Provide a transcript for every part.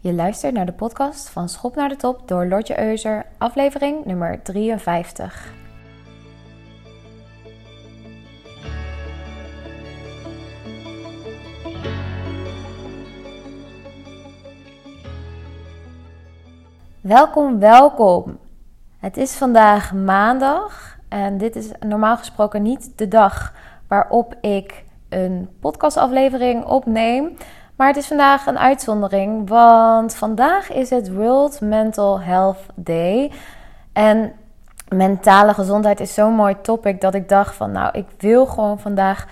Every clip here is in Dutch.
Je luistert naar de podcast van Schop naar de Top door Lotje Euser, aflevering nummer 53. Welkom, welkom. Het is vandaag maandag en dit is normaal gesproken niet de dag waarop ik een podcastaflevering opneem. Maar het is vandaag een uitzondering, want vandaag is het World Mental Health Day. En mentale gezondheid is zo'n mooi topic dat ik dacht van nou, ik wil gewoon vandaag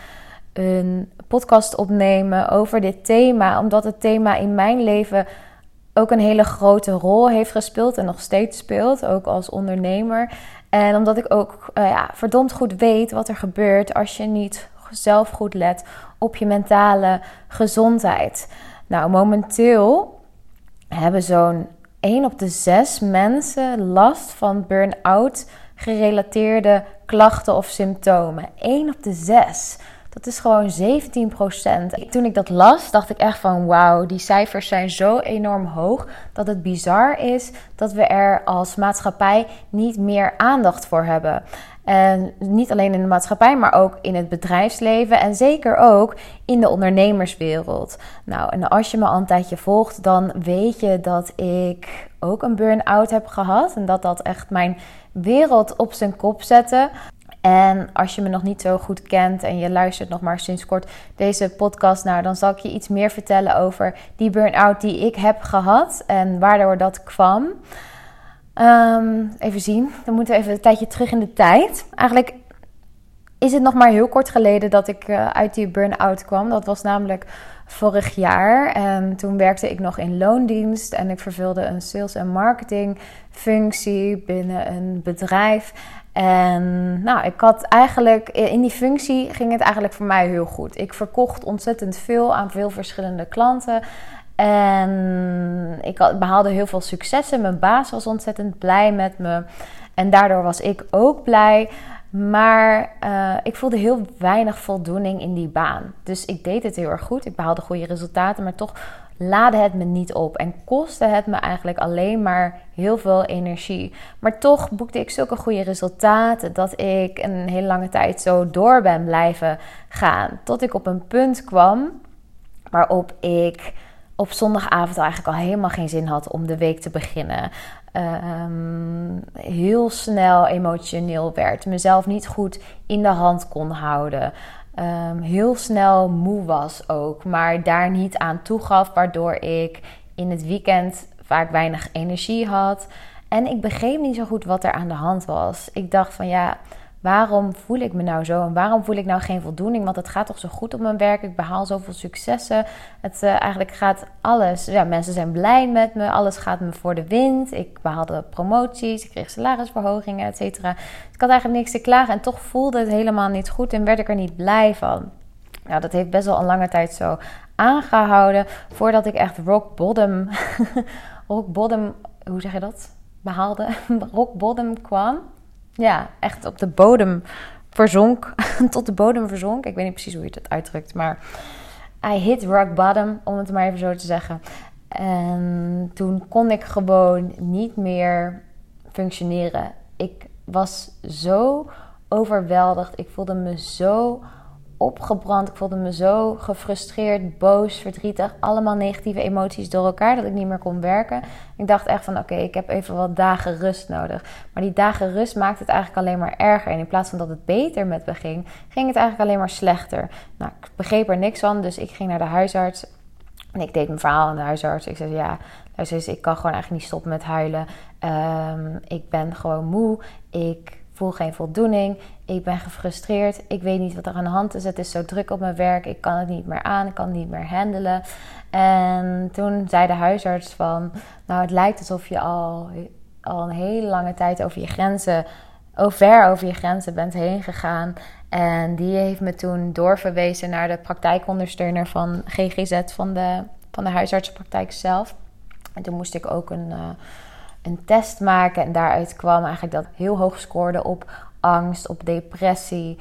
een podcast opnemen over dit thema, omdat het thema in mijn leven ook een hele grote rol heeft gespeeld en nog steeds speelt, ook als ondernemer. En omdat ik ook uh, ja, verdomd goed weet wat er gebeurt als je niet zelf goed let op je mentale gezondheid. Nou, momenteel hebben zo'n 1 op de 6 mensen last van burn-out gerelateerde klachten of symptomen. 1 op de 6. Dat is gewoon 17% Toen ik dat las, dacht ik echt van wauw, die cijfers zijn zo enorm hoog dat het bizar is dat we er als maatschappij niet meer aandacht voor hebben. En niet alleen in de maatschappij, maar ook in het bedrijfsleven en zeker ook in de ondernemerswereld. Nou, en als je me al een tijdje volgt, dan weet je dat ik ook een burn-out heb gehad. En dat dat echt mijn wereld op zijn kop zette. En als je me nog niet zo goed kent en je luistert nog maar sinds kort deze podcast naar, dan zal ik je iets meer vertellen over die burn-out die ik heb gehad en waardoor dat kwam. Ehm, even zien, dan moeten we even een tijdje terug in de tijd. Eigenlijk is het nog maar heel kort geleden dat ik uh, uit die burn-out kwam. Dat was namelijk vorig jaar. En toen werkte ik nog in loondienst en ik vervulde een sales- en marketing functie binnen een bedrijf. En nou, ik had eigenlijk in die functie ging het eigenlijk voor mij heel goed. Ik verkocht ontzettend veel aan veel verschillende klanten. En ik behaalde heel veel successen. Mijn baas was ontzettend blij met me. En daardoor was ik ook blij. Maar uh, ik voelde heel weinig voldoening in die baan. Dus ik deed het heel erg goed. Ik behaalde goede resultaten. Maar toch laadde het me niet op. En kostte het me eigenlijk alleen maar heel veel energie. Maar toch boekte ik zulke goede resultaten. Dat ik een hele lange tijd zo door ben blijven gaan. Tot ik op een punt kwam waarop ik op zondagavond eigenlijk al helemaal geen zin had om de week te beginnen. Um, heel snel emotioneel werd. Mezelf niet goed in de hand kon houden. Um, heel snel moe was ook. Maar daar niet aan toegaf. Waardoor ik in het weekend vaak weinig energie had. En ik begreep niet zo goed wat er aan de hand was. Ik dacht van ja waarom voel ik me nou zo en waarom voel ik nou geen voldoening? Want het gaat toch zo goed op mijn werk, ik behaal zoveel successen. Het uh, eigenlijk gaat alles, ja, mensen zijn blij met me, alles gaat me voor de wind. Ik behaalde promoties, ik kreeg salarisverhogingen, et cetera. Ik had eigenlijk niks te klagen en toch voelde het helemaal niet goed en werd ik er niet blij van. Nou, dat heeft best wel een lange tijd zo aangehouden voordat ik echt rock bottom, rock bottom, hoe zeg je dat? Behaalde, rock bottom kwam ja, echt op de bodem verzonk. tot de bodem verzonk. Ik weet niet precies hoe je het uitdrukt, maar I hit rock bottom, om het maar even zo te zeggen. En toen kon ik gewoon niet meer functioneren. Ik was zo overweldigd. Ik voelde me zo opgebrand. Ik voelde me zo gefrustreerd, boos, verdrietig. Allemaal negatieve emoties door elkaar dat ik niet meer kon werken. Ik dacht echt van oké, ik heb even wat dagen rust nodig. Maar die dagen rust maakte het eigenlijk alleen maar erger. En in plaats van dat het beter met me ging, ging het eigenlijk alleen maar slechter. Nou, ik begreep er niks van, dus ik ging naar de huisarts. En ik deed mijn verhaal aan de huisarts. Ik zei ja, luister ik kan gewoon eigenlijk niet stoppen met huilen. Um, ik ben gewoon moe. Ik voel geen voldoening. Ik ben gefrustreerd. Ik weet niet wat er aan de hand is. Het is zo druk op mijn werk. Ik kan het niet meer aan. Ik kan niet meer handelen. En toen zei de huisarts van... Nou, het lijkt alsof je al, al een hele lange tijd over je grenzen... ver over je grenzen bent heen gegaan. En die heeft me toen doorverwezen naar de praktijkondersteuner van GGZ... van de, van de huisartsenpraktijk zelf. En toen moest ik ook een... Uh, een test maken. En daaruit kwam eigenlijk dat heel hoog scoorde op angst, op depressie,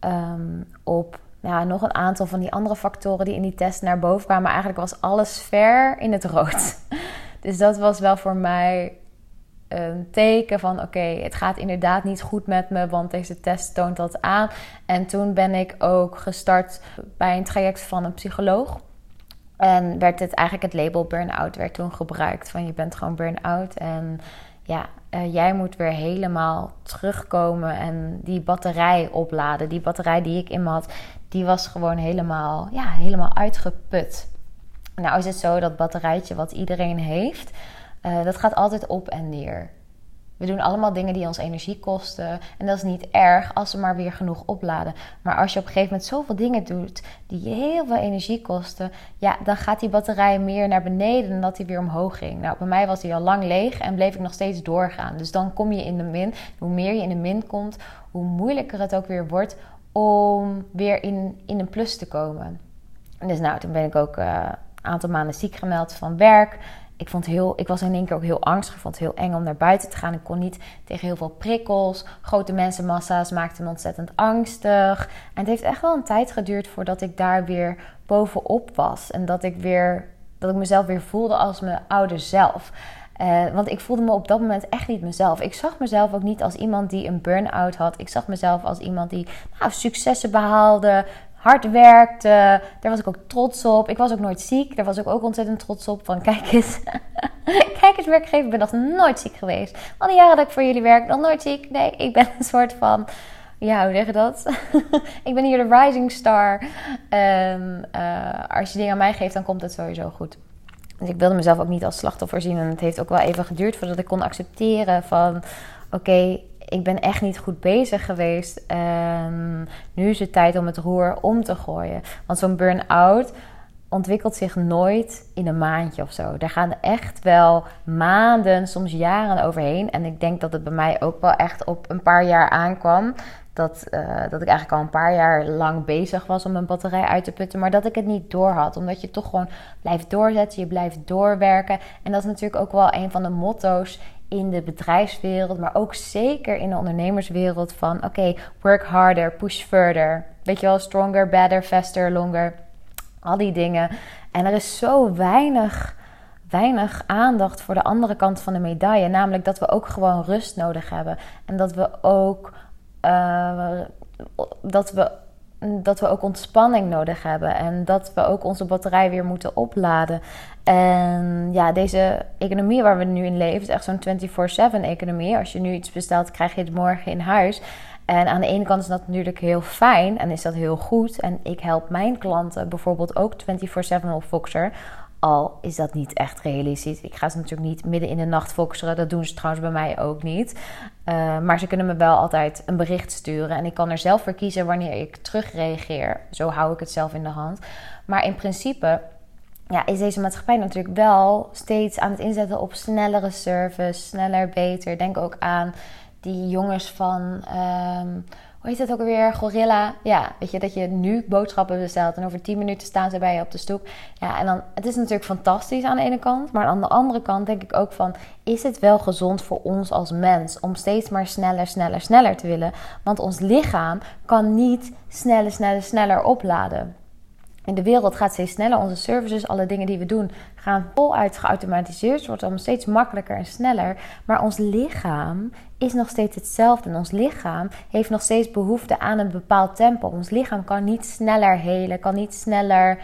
um, op ja, nog een aantal van die andere factoren die in die test naar boven kwamen. Maar eigenlijk was alles ver in het rood. Dus dat was wel voor mij een teken van oké, het gaat inderdaad niet goed met me, want deze test toont dat aan. En toen ben ik ook gestart bij een traject van een psycholoog. En werd het eigenlijk het label burn-out werd toen gebruikt. Van je bent gewoon burn-out en ja, uh, jij moet weer helemaal terugkomen en die batterij opladen. Die batterij die ik in me had, die was gewoon helemaal, ja, helemaal uitgeput. Nou is het zo dat batterijtje wat iedereen heeft, uh, dat gaat altijd op en neer. We doen allemaal dingen die ons energie kosten. En dat is niet erg als ze maar weer genoeg opladen. Maar als je op een gegeven moment zoveel dingen doet die je heel veel energie kosten, ja, dan gaat die batterij meer naar beneden dan dat hij weer omhoog ging. Nou, bij mij was hij al lang leeg en bleef ik nog steeds doorgaan. Dus dan kom je in de min. Hoe meer je in de min komt, hoe moeilijker het ook weer wordt om weer in, in een plus te komen. Dus nou, toen ben ik ook uh, een aantal maanden ziek gemeld van werk ik, vond heel, ik was in één keer ook heel angstig. Ik vond het heel eng om naar buiten te gaan. Ik kon niet tegen heel veel prikkels. Grote mensenmassa's maakten me ontzettend angstig. En het heeft echt wel een tijd geduurd voordat ik daar weer bovenop was. En dat ik, weer, dat ik mezelf weer voelde als mijn oude zelf. Uh, want ik voelde me op dat moment echt niet mezelf. Ik zag mezelf ook niet als iemand die een burn-out had. Ik zag mezelf als iemand die nou, successen behaalde, hard werkte. Daar was ik ook trots op. Ik was ook nooit ziek. Daar was ik ook ontzettend trots op. Van kijk eens, kijk eens werkgever. Ik ben nog nooit ziek geweest. Al die jaren dat ik voor jullie werk, nog nooit ziek. Nee, ik ben een soort van... Ja, hoe zeg je dat? ik ben hier de rising star. En uh, als je dingen aan mij geeft, dan komt het sowieso goed. Dus ik wilde mezelf ook niet als slachtoffer zien. En het heeft ook wel even geduurd voordat ik kon accepteren van... Oké, ik ben echt niet goed bezig geweest. En nu is het tijd om het roer om te gooien. Want zo'n burn-out ontwikkelt zich nooit in een maandje of zo. Daar gaan echt wel maanden, soms jaren overheen. En ik denk dat het bij mij ook wel echt op een paar jaar aankwam. Dat, uh, dat ik eigenlijk al een paar jaar lang bezig was om mijn batterij uit te putten. Maar dat ik het niet door had. Omdat je toch gewoon blijft doorzetten. Je blijft doorwerken. En dat is natuurlijk ook wel een van de motto's in de bedrijfswereld, maar ook zeker in de ondernemerswereld van oké, work harder, push further. Weet je wel, stronger, better, faster, longer. Al die dingen. En er is zo weinig, weinig aandacht voor de andere kant van de medaille. Namelijk dat we ook gewoon rust nodig hebben. En dat we ook, uh, dat we dat we ook ontspanning nodig hebben en dat we ook onze batterij weer moeten opladen. En ja, deze economie waar we nu in leven is echt zo'n 24/7 economie. Als je nu iets bestelt, krijg je het morgen in huis. En aan de ene kant is dat natuurlijk heel fijn en is dat heel goed. En ik help mijn klanten bijvoorbeeld ook 24/7 op Voxer. Is dat niet echt realistisch. Ik ga ze natuurlijk niet midden in de nacht foxeren. Dat doen ze trouwens bij mij ook niet. Uh, maar ze kunnen me wel altijd een bericht sturen. En ik kan er zelf voor kiezen wanneer ik terugreageer. Zo hou ik het zelf in de hand. Maar in principe ja, is deze maatschappij natuurlijk wel steeds aan het inzetten op snellere service. Sneller, beter. Denk ook aan die jongens van... Um, hoe heet het ook alweer? Gorilla. Ja, weet je, dat je nu boodschappen bestelt en over 10 minuten staan ze bij je op de stoep. Ja, en dan, het is natuurlijk fantastisch aan de ene kant, maar aan de andere kant denk ik ook van, is het wel gezond voor ons als mens om steeds maar sneller, sneller, sneller te willen? Want ons lichaam kan niet sneller, sneller, sneller opladen in de wereld gaat steeds sneller. Onze services, alle dingen die we doen, gaan voluit geautomatiseerd. Het wordt allemaal steeds makkelijker en sneller. Maar ons lichaam is nog steeds hetzelfde. En ons lichaam heeft nog steeds behoefte aan een bepaald tempo. Ons lichaam kan niet sneller helen, kan niet sneller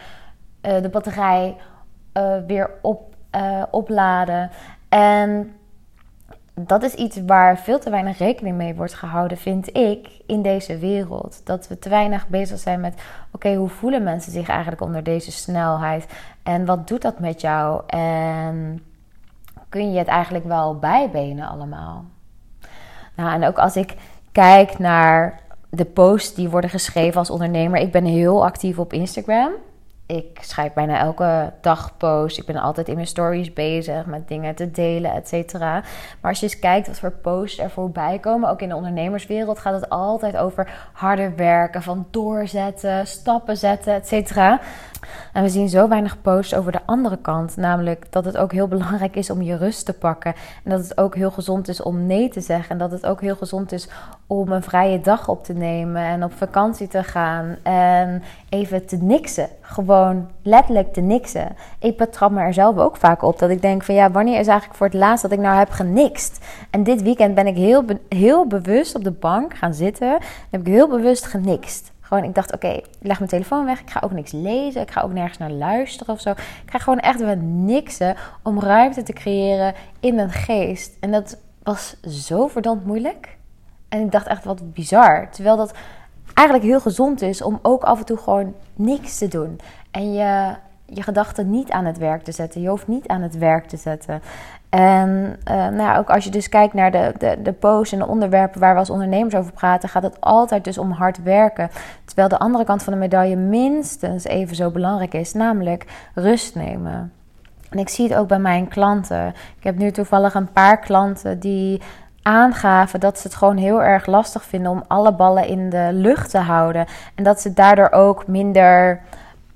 uh, de batterij uh, weer op, uh, opladen. En dat is iets waar veel te weinig rekening mee wordt gehouden, vind ik, in deze wereld. Dat we te weinig bezig zijn met: oké, hoe voelen mensen zich eigenlijk onder deze snelheid? En wat doet dat met jou? En kun je het eigenlijk wel bijbenen allemaal? Nou, en ook als ik kijk naar de posts die worden geschreven als ondernemer. Ik ben heel actief op Instagram ik schrijf bijna elke dag post. Ik ben altijd in mijn stories bezig met dingen te delen, et cetera. Maar als je eens kijkt wat voor posts er voorbij komen, ook in de ondernemerswereld, gaat het altijd over harder werken, van doorzetten, stappen zetten, et cetera. En we zien zo weinig posts over de andere kant. Namelijk dat het ook heel belangrijk is om je rust te pakken. En dat het ook heel gezond is om nee te zeggen. En dat het ook heel gezond is om een vrije dag op te nemen. En op vakantie te gaan. En even te niksen. Gewoon letterlijk te niksen. Ik betrap me er zelf ook vaak op. Dat ik denk van ja, wanneer is eigenlijk voor het laatst dat ik nou heb genikst? En dit weekend ben ik heel, heel bewust op de bank gaan zitten. En heb ik heel bewust genikst. Ik dacht, oké, leg mijn telefoon weg. Ik ga ook niks lezen. Ik ga ook nergens naar luisteren of zo. Ik ga gewoon echt wat niksen om ruimte te creëren in mijn geest. En dat was zo verdomd moeilijk. En ik dacht echt, wat bizar. Terwijl dat eigenlijk heel gezond is om ook af en toe gewoon niks te doen. En je, je gedachten niet aan het werk te zetten. Je hoeft niet aan het werk te zetten. En uh, nou ja, ook als je dus kijkt naar de, de, de posts en de onderwerpen waar we als ondernemers over praten, gaat het altijd dus om hard werken. Terwijl de andere kant van de medaille minstens even zo belangrijk is, namelijk rust nemen. En ik zie het ook bij mijn klanten. Ik heb nu toevallig een paar klanten die aangaven dat ze het gewoon heel erg lastig vinden om alle ballen in de lucht te houden. En dat ze daardoor ook minder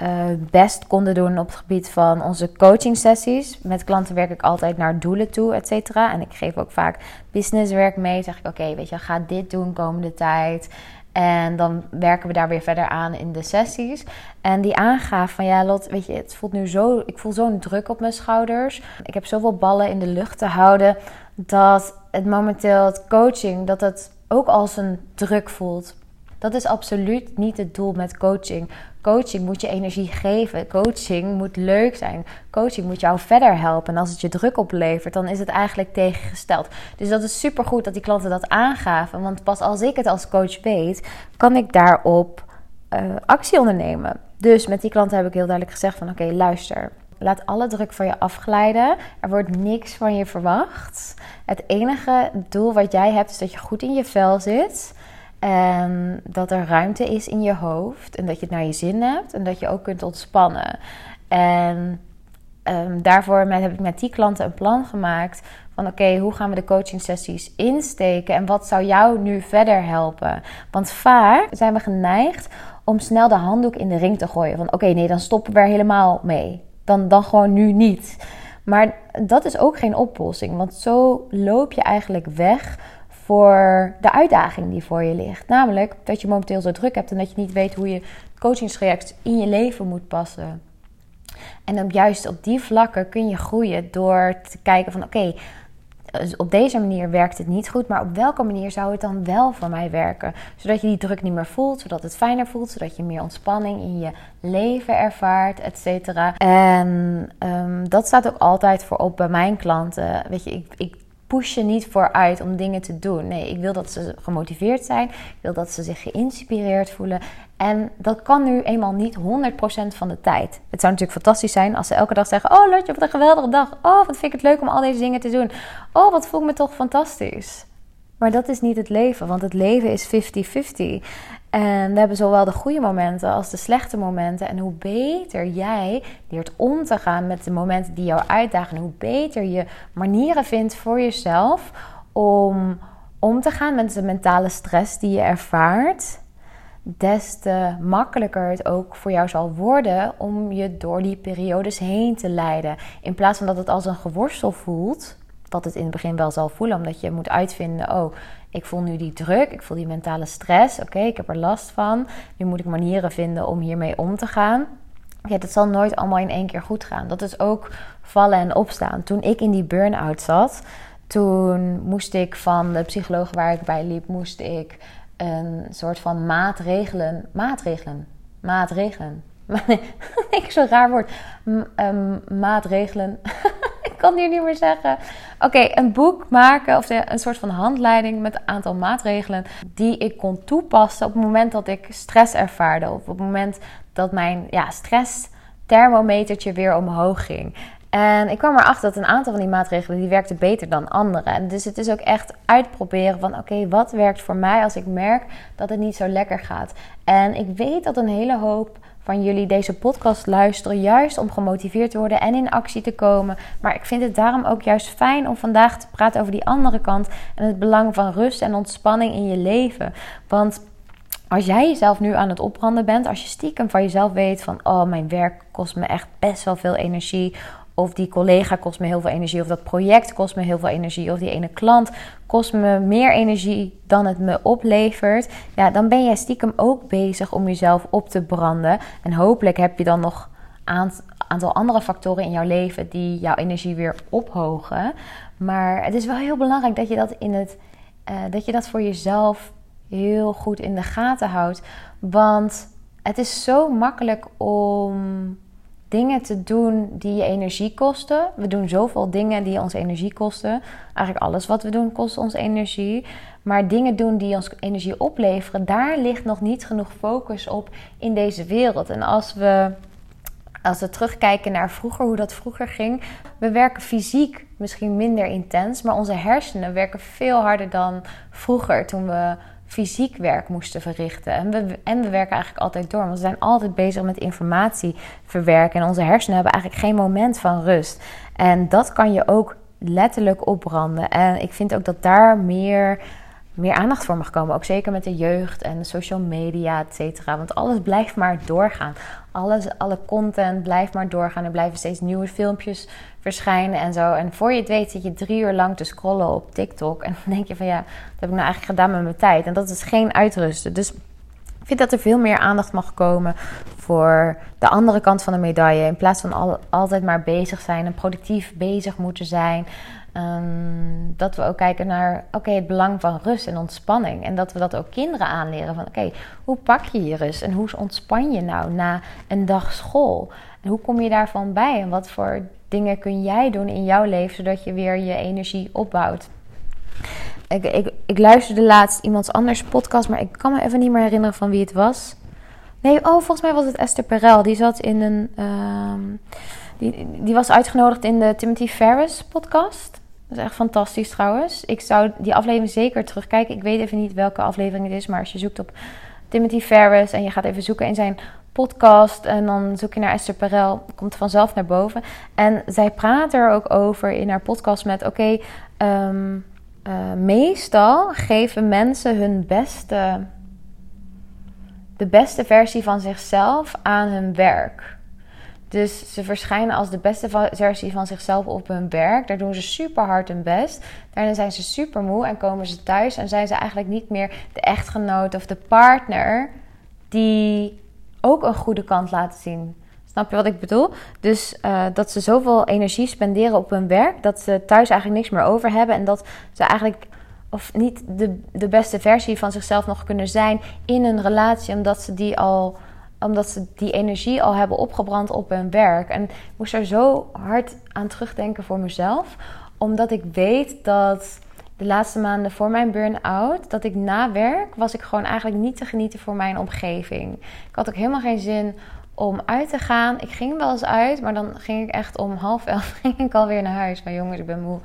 uh, best konden doen op het gebied van onze coaching sessies. Met klanten werk ik altijd naar doelen toe, et cetera. En ik geef ook vaak businesswerk mee. Zeg ik, oké, weet je, ga dit doen komende tijd. En dan werken we daar weer verder aan in de sessies. En die aangaf van ja, Lot, weet je, het voelt nu zo. Ik voel zo'n druk op mijn schouders. Ik heb zoveel ballen in de lucht te houden. Dat het momenteel het coaching, dat het ook als een druk voelt. Dat is absoluut niet het doel met coaching. Coaching moet je energie geven. Coaching moet leuk zijn. Coaching moet jou verder helpen. En als het je druk oplevert, dan is het eigenlijk tegengesteld. Dus dat is super goed dat die klanten dat aangaven. Want pas als ik het als coach weet, kan ik daarop uh, actie ondernemen. Dus met die klanten heb ik heel duidelijk gezegd van oké, luister. Laat alle druk van je afglijden. Er wordt niks van je verwacht. Het enige doel wat jij hebt is dat je goed in je vel zit. En dat er ruimte is in je hoofd. En dat je het naar je zin hebt. En dat je ook kunt ontspannen. En um, daarvoor heb ik met die klanten een plan gemaakt. Van oké, hoe gaan we de coaching sessies insteken? En wat zou jou nu verder helpen? Want vaak zijn we geneigd om snel de handdoek in de ring te gooien. Van oké, nee, dan stoppen we er helemaal mee. Dan, dan gewoon nu niet. Maar dat is ook geen oplossing. Want zo loop je eigenlijk weg voor de uitdaging die voor je ligt. Namelijk dat je momenteel zo druk hebt en dat je niet weet hoe je coachingstraject in je leven moet passen. En op juist op die vlakken kun je groeien door te kijken van oké, dus op deze manier werkt het niet goed, maar op welke manier zou het dan wel voor mij werken? Zodat je die druk niet meer voelt, zodat het fijner voelt, zodat je meer ontspanning in je leven ervaart, et cetera. En um, dat staat ook altijd voorop bij mijn klanten. Weet je, ik, ik push je niet vooruit om dingen te doen. Nee, ik wil dat ze gemotiveerd zijn. Ik wil dat ze zich geïnspireerd voelen. En dat kan nu eenmaal niet 100% van de tijd. Het zou natuurlijk fantastisch zijn als ze elke dag zeggen: Oh, Lotje, wat een geweldige dag. Oh, wat vind ik het leuk om al deze dingen te doen. Oh, wat voel ik me toch fantastisch. Maar dat is niet het leven, want het leven is 50-50. En we hebben zowel de goede momenten als de slechte momenten. En hoe beter jij leert om te gaan met de momenten die jou uitdagen, hoe beter je manieren vindt voor jezelf om om te gaan met de mentale stress die je ervaart, des te makkelijker het ook voor jou zal worden om je door die periodes heen te leiden. In plaats van dat het als een geworstel voelt, wat het in het begin wel zal voelen, omdat je moet uitvinden: oh, ik voel nu die druk, ik voel die mentale stress. Oké, ik heb er last van. Nu moet ik manieren vinden om hiermee om te gaan. Ja, dat zal nooit allemaal in één keer goed gaan. Dat is ook vallen en opstaan. Toen ik in die burn-out zat, toen moest ik van de psycholoog waar ik bij liep, moest ik een soort van maatregelen, maatregelen, maatregelen. ik zo'n raar woord. Um, maatregelen. kan hier niet meer zeggen. Oké, een boek maken of een soort van handleiding met een aantal maatregelen die ik kon toepassen op het moment dat ik stress ervaarde. Of op het moment dat mijn ja, stressthermometertje weer omhoog ging. En ik kwam erachter dat een aantal van die maatregelen die werkten beter dan andere. En dus het is ook echt uitproberen van oké, wat werkt voor mij als ik merk dat het niet zo lekker gaat. En ik weet dat een hele hoop van jullie deze podcast luisteren, juist om gemotiveerd te worden en in actie te komen. Maar ik vind het daarom ook juist fijn om vandaag te praten over die andere kant en het belang van rust en ontspanning in je leven. Want als jij jezelf nu aan het opbranden bent, als je stiekem van jezelf weet van, oh, mijn werk kost me echt best wel veel energie. Of die collega kost me heel veel energie. Of dat project kost me heel veel energie. Of die ene klant kost me meer energie dan het me oplevert. Ja, dan ben jij stiekem ook bezig om jezelf op te branden. En hopelijk heb je dan nog een aantal andere factoren in jouw leven die jouw energie weer ophogen. Maar het is wel heel belangrijk dat je dat in het. Uh, dat je dat voor jezelf heel goed in de gaten houdt. Want het is zo makkelijk om dingen te doen die je energie kosten. We doen zoveel dingen die ons energie kosten. Eigenlijk alles wat we doen kost ons energie. Maar dingen doen die ons energie opleveren, daar ligt nog niet genoeg focus op in deze wereld. En als we, als we terugkijken naar vroeger, hoe dat vroeger ging. We werken fysiek misschien minder intens, maar onze hersenen werken veel harder dan vroeger toen we fysiek werk moesten verrichten. En we, en we werken eigenlijk altijd door. Want we zijn altijd bezig met informatie verwerken. En onze hersenen hebben eigenlijk geen moment van rust. En dat kan je ook letterlijk opbranden. En ik vind ook dat daar meer, meer aandacht voor mag komen. Ook zeker met de jeugd en de social media, et cetera. Want alles blijft maar doorgaan. Alles, alle content blijft maar doorgaan. Er blijven steeds nieuwe filmpjes verschijnen en zo. En voor je het weet zit je drie uur lang te scrollen op TikTok. En dan denk je van ja, wat heb ik nou eigenlijk gedaan met mijn tijd? En dat is geen uitrusten. Dus ik vind dat er veel meer aandacht mag komen voor de andere kant van de medaille. In plaats van al, altijd maar bezig zijn en productief bezig moeten zijn. Ehm, dat we ook kijken naar oké, het belang van rust en ontspanning. En dat we dat ook kinderen aanleren van oké, hoe pak je je rust en hoe ontspan je nou na een dag school? En hoe kom je daarvan bij? En wat voor dingen kun jij doen in jouw leven zodat je weer je energie opbouwt? Ik, ik, ik luisterde laatst iemands anders podcast, maar ik kan me even niet meer herinneren van wie het was. Nee, oh, volgens mij was het Esther Perel. Die zat in een. Ehm, die, die was uitgenodigd in de Timothy Ferris podcast. Dat is echt fantastisch trouwens. Ik zou die aflevering zeker terugkijken. Ik weet even niet welke aflevering het is, maar als je zoekt op Timothy Ferris en je gaat even zoeken in zijn podcast en dan zoek je naar Esther Perel, komt vanzelf naar boven. En zij praat er ook over in haar podcast met: oké, ehm, eh, meestal geven mensen hun beste, de beste versie van zichzelf aan hun werk. Dus ze verschijnen als de beste versie van zichzelf op hun werk. Daar doen ze super hard hun best. Daarna zijn ze super moe en komen ze thuis en zijn ze eigenlijk niet meer de echtgenoot of de partner die ook een goede kant laten zien. Snap je wat ik bedoel? Dus uh, dat ze zoveel energie spenderen op hun werk dat ze thuis eigenlijk niks meer over hebben en dat ze eigenlijk of niet de, de beste versie van zichzelf nog kunnen zijn in een relatie, omdat ze die al omdat ze die energie al hebben opgebrand op hun werk. En ik moest er zo hard aan terugdenken voor mezelf. Omdat ik weet dat de laatste maanden voor mijn burn-out, dat ik na werk was ik gewoon eigenlijk niet te genieten voor mijn omgeving. Ik had ook helemaal geen zin om uit te gaan. Ik ging wel eens uit, maar dan ging ik echt om half elf ging ik alweer naar huis. Maar jongens, ik ben moe.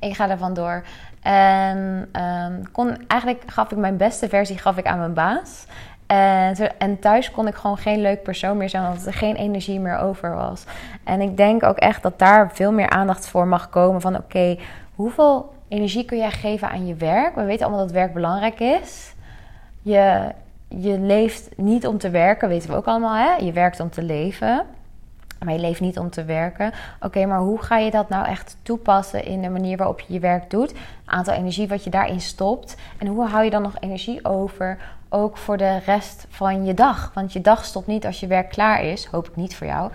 Ik ga er vandoor. En um, kon, eigenlijk gaf ik mijn beste versie gaf ik aan mijn baas. En, en, thuis kon ik gewoon geen leuk persoon meer zijn, omdat er geen energie meer over was. En ik denk ook echt dat daar veel meer aandacht voor mag komen. Van oké, hoeveel energie kun jij geven aan je werk? We weten allemaal dat werk belangrijk is. Je, je leeft niet om te werken, weten we ook allemaal. Hè? Je werkt om te leven. Maar je leeft niet om te werken. Oké, maar hoe ga je dat nou echt toepassen in de manier waarop je je werk doet? Aantal energie wat je daarin stopt. En hoe hou je dan nog energie over ook voor de rest van je dag. Want je dag stopt niet als je werk klaar is. Hoop ik niet voor jou.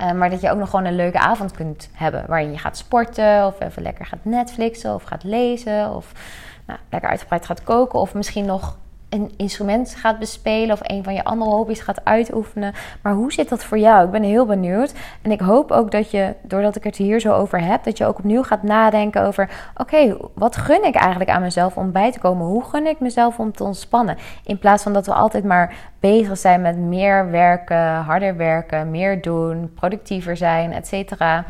Uh, maar dat je ook nog gewoon een leuke avond kunt hebben. Waarin je gaat sporten. Of even lekker gaat Netflixen. Of gaat lezen. Of nou, lekker uitgebreid gaat koken. Of misschien nog een instrument gaat bespelen of een van je andere hobby's gaat uitoefenen. Maar hoe zit dat voor jou? Ik ben heel benieuwd. En ik hoop ook dat je, doordat ik het hier zo over heb, dat je ook opnieuw gaat nadenken over: oké, wat gun ik eigenlijk aan mezelf om bij te komen? Hoe gun ik mezelf om te ontspannen? In plaats van dat we altijd maar bezig zijn met meer werken, harder werken, meer doen, productiever zijn, et cetera.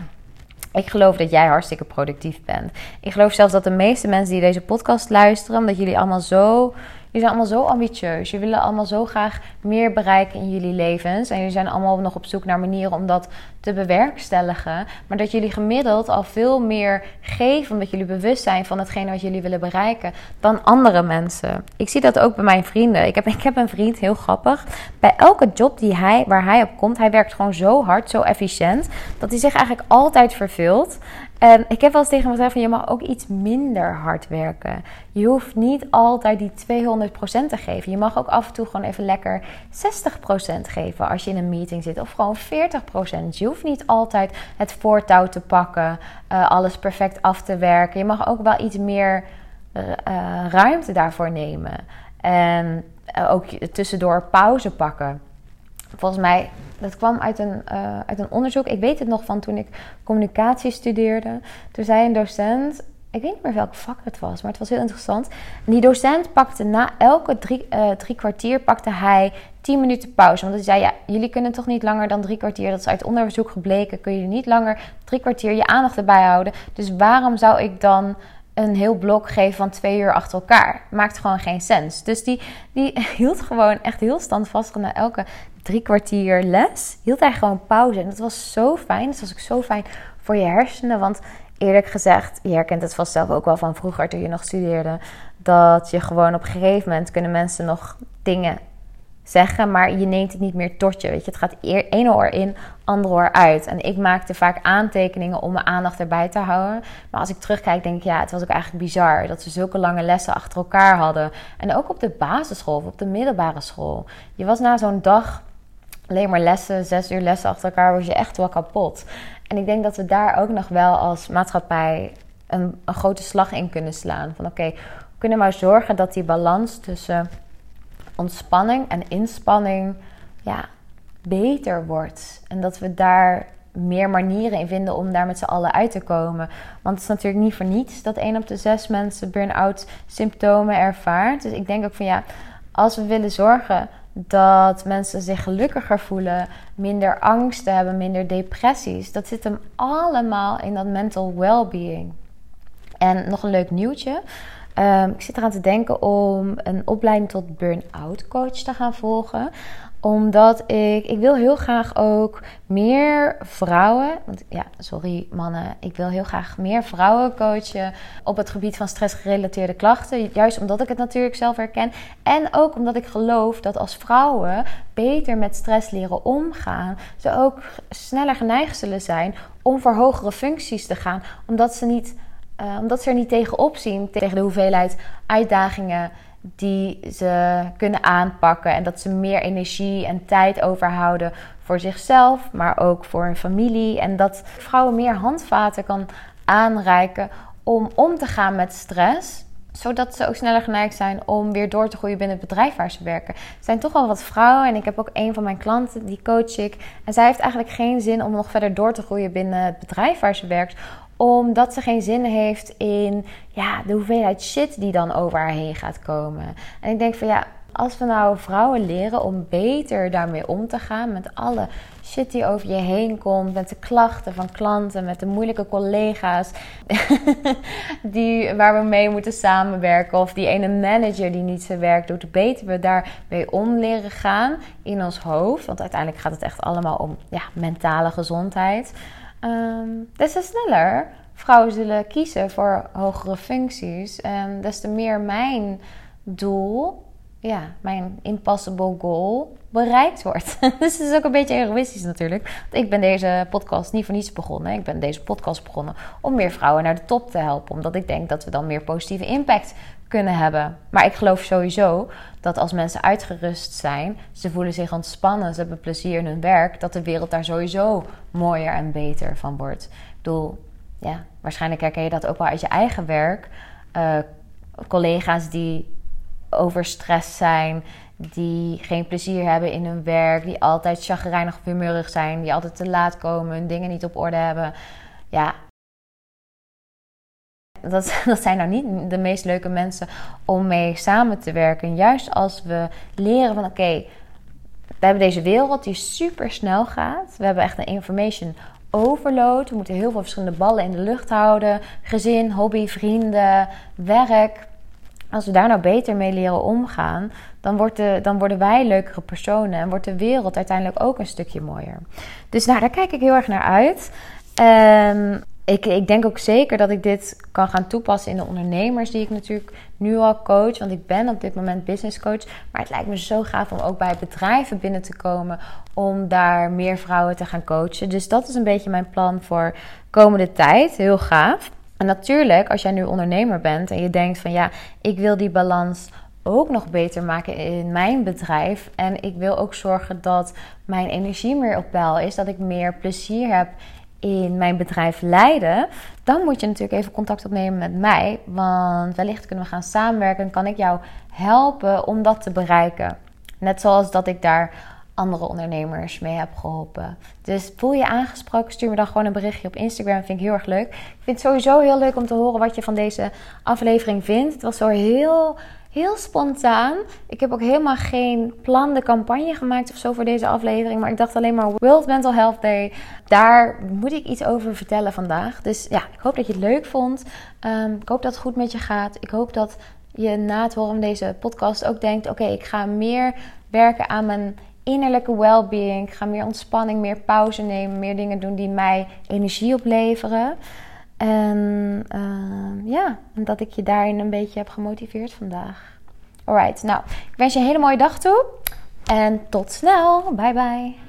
Ik geloof dat jij hartstikke productief bent. Ik geloof zelfs dat de meeste mensen die deze podcast luisteren, omdat jullie allemaal zo Jullie zijn allemaal zo ambitieus. Jullie willen allemaal zo graag meer bereiken in jullie levens. En jullie zijn allemaal nog op zoek naar manieren om dat te bewerkstelligen. Maar dat jullie gemiddeld al veel meer geven, omdat jullie bewust zijn van hetgene wat jullie willen bereiken, dan andere mensen. Ik zie dat ook bij mijn vrienden. Ik heb, ik heb een vriend, heel grappig. Bij elke job die hij, waar hij op komt, hij werkt gewoon zo hard, zo efficiënt, dat hij zich eigenlijk altijd verveelt. En ik heb wel eens tegen gezegd van je mag ook iets minder hard werken. Je hoeft niet altijd die 200% te geven. Je mag ook af en toe gewoon even lekker 60% geven als je in een meeting zit. Of gewoon 40%. Je hoeft niet altijd het voortouw te pakken, uh, alles perfect af te werken. Je mag ook wel iets meer uh, ruimte daarvoor nemen. En ook tussendoor pauze pakken. Volgens mij dat kwam uit een, uh, uit een onderzoek. Ik weet het nog van toen ik communicatie studeerde. Toen zei een docent, ik weet niet meer welk vak het was, maar het was heel interessant. Die docent pakte na elke drie, uh, drie kwartier pakte hij 10 minuten pauze. Want hij zei, ja, jullie kunnen toch niet langer dan drie kwartier, dat is uit onderzoek gebleken, kun je niet langer drie kwartier je aandacht erbij houden. Dus waarom zou ik dan een heel blok geven van twee uur achter elkaar. Maakt gewoon geen sens. Dus die, die hield gewoon echt heel standvastig na elke drie kwartier les. Hield hij gewoon pauze. En dat was zo fijn. Dat was ook zo fijn voor je hersenen. Want eerlijk gezegd, je herkent het vast zelf ook wel van vroeger toen je nog studeerde. Dat je gewoon op een gegeven moment kunnen mensen nog dingen zeggen, maar je neemt het niet meer tot je. Weet je, het gaat één oor in, ander oor uit. En ik maakte vaak aantekeningen om mijn aandacht erbij te houden. Maar als ik terugkijk, denk ik, ja, het was ook eigenlijk bizar dat ze zulke lange lessen achter elkaar hadden. En ook op de basisschool of op de middelbare school. Je was na zo'n dag alleen maar lessen, zes uur lessen achter elkaar, was je echt wel kapot. En ik denk dat we daar ook nog wel als maatschappij een, een grote slag in kunnen slaan. Van oké, we kunnen maar zorgen dat die balans tussen ontspanning en inspanning ja, beter wordt. En dat we daar meer manieren in vinden om daar met z'n allen uit te komen. Want het is natuurlijk niet voor niets dat 1 op de 6 mensen burn-out symptomen ervaart. Dus ik denk ook van ja, als we willen zorgen dat mensen zich gelukkiger voelen, minder angst hebben, minder depressies, dat zit hem allemaal in dat mental well-being. En nog een leuk nieuwtje. Um, ik zit eraan te denken om een opleiding tot burn-out coach te gaan volgen omdat ik, ik wil heel graag ook meer vrouwen, want ja, sorry mannen, ik wil heel graag meer vrouwen coachen op het gebied van stressgerelateerde klachten. Juist omdat ik het natuurlijk zelf herken. En ook omdat ik geloof dat als vrouwen beter met stress leren omgaan, ze ook sneller geneigd zullen zijn om voor hogere functies te gaan. Omdat ze, niet, uh, omdat ze er niet tegenop zien, tegen de hoeveelheid uitdagingen die ze kunnen aanpakken. En dat ze meer energie en tijd overhouden voor zichzelf, maar ook voor hun familie. En dat vrouwen meer handvaten kan aanreiken om om te gaan met stress zodat ze ook sneller geneigd zijn om weer door te groeien binnen het bedrijf waar ze werken. Er zijn toch wel wat vrouwen en ik heb ook een van mijn klanten, die coach ik. En zij heeft eigenlijk geen zin om nog verder door te groeien binnen het bedrijf waar ze werkt omdat ze geen zin heeft in ja, de hoeveelheid shit die dan over haar heen gaat komen. En ik denk van ja, als we nou vrouwen leren om beter daarmee om te gaan met alle shit die over je heen komt, met de klachten van klanten, met de moeilijke collega's die, waar we mee moeten samenwerken, of die ene manager die niet zijn werk doet, beter we daarmee om leren gaan in ons hoofd. Want uiteindelijk gaat het echt allemaal om ja, mentale gezondheid. Um, des te sneller vrouwen zullen kiezen voor hogere functies. En des te meer mijn doel, ja, mijn impossible goal, bereikt wordt. dus het is ook een beetje egoïstisch natuurlijk. Want ik ben deze podcast niet voor niets begonnen. Ik ben deze podcast begonnen om meer vrouwen naar de top te helpen. Omdat ik denk dat we dan meer positieve impact kunnen hebben. Maar ik geloof sowieso dat als mensen uitgerust zijn, ze voelen zich ontspannen, ze hebben plezier in hun werk, dat de wereld daar sowieso mooier en beter van wordt. Ik bedoel, ja, waarschijnlijk herken je dat ook wel uit je eigen werk. Uh, collega's die overstress zijn, die geen plezier hebben in hun werk, die altijd chagrijnig of humeurig zijn, die altijd te laat komen, hun dingen niet op orde hebben. Ja, dat, zijn nou niet de meest leuke mensen om mee samen te werken. Juist als we leren van oké, we hebben deze wereld die super snel gaat. We hebben echt een information overload. We moeten heel veel verschillende ballen in de lucht houden. Gezin, hobby, vrienden, werk. Als we daar nou beter mee leren omgaan, dan, wordt de, dan worden wij leukere personen en wordt de wereld uiteindelijk ook een stukje mooier. Dus nou, daar kijk ik heel erg naar uit. En ik, ik denk ook zeker dat ik dit kan gaan toepassen in de ondernemers die ik natuurlijk nu al coach. Want ik ben op dit moment business coach. Maar het lijkt me zo gaaf om ook bij bedrijven binnen te komen. Om daar meer vrouwen te gaan coachen. Dus dat is een beetje mijn plan voor komende tijd. Heel gaaf. En natuurlijk, als jij nu ondernemer bent en je denkt van ja, ik wil die balans ook nog beter maken in mijn bedrijf. En ik wil ook zorgen dat mijn energie meer op peil is. Dat ik meer plezier heb in mijn bedrijf leiden, dan moet je natuurlijk even contact opnemen met mij. Want wellicht kunnen we gaan samenwerken en kan ik jou helpen om dat te bereiken. Net zoals dat ik daar andere ondernemers mee heb geholpen. Dus voel je aangesproken, stuur me dan gewoon een berichtje op Instagram. Vind ik heel erg leuk. Ik vind het sowieso heel leuk om te horen wat je van deze aflevering vindt. Het was zo heel heel spontaan. Ik heb ook helemaal geen plan de campagne gemaakt of zo voor deze aflevering. Maar ik dacht alleen maar World Mental Health Day. Daar moet ik iets over vertellen vandaag. Dus ja, ik hoop dat je het leuk vond. Ehm, ik hoop dat het goed met je gaat. Ik hoop dat je na het horen van deze podcast ook denkt: oké, ik ga meer werken aan mijn innerlijke well-being. Ik ga meer ontspanning, meer pauze nemen, meer dingen doen die mij energie opleveren. En uh, ja, dat ik je daarin een beetje heb gemotiveerd vandaag. Alright, nou, ik wens je een hele mooie dag toe. En tot snel. Bye bye.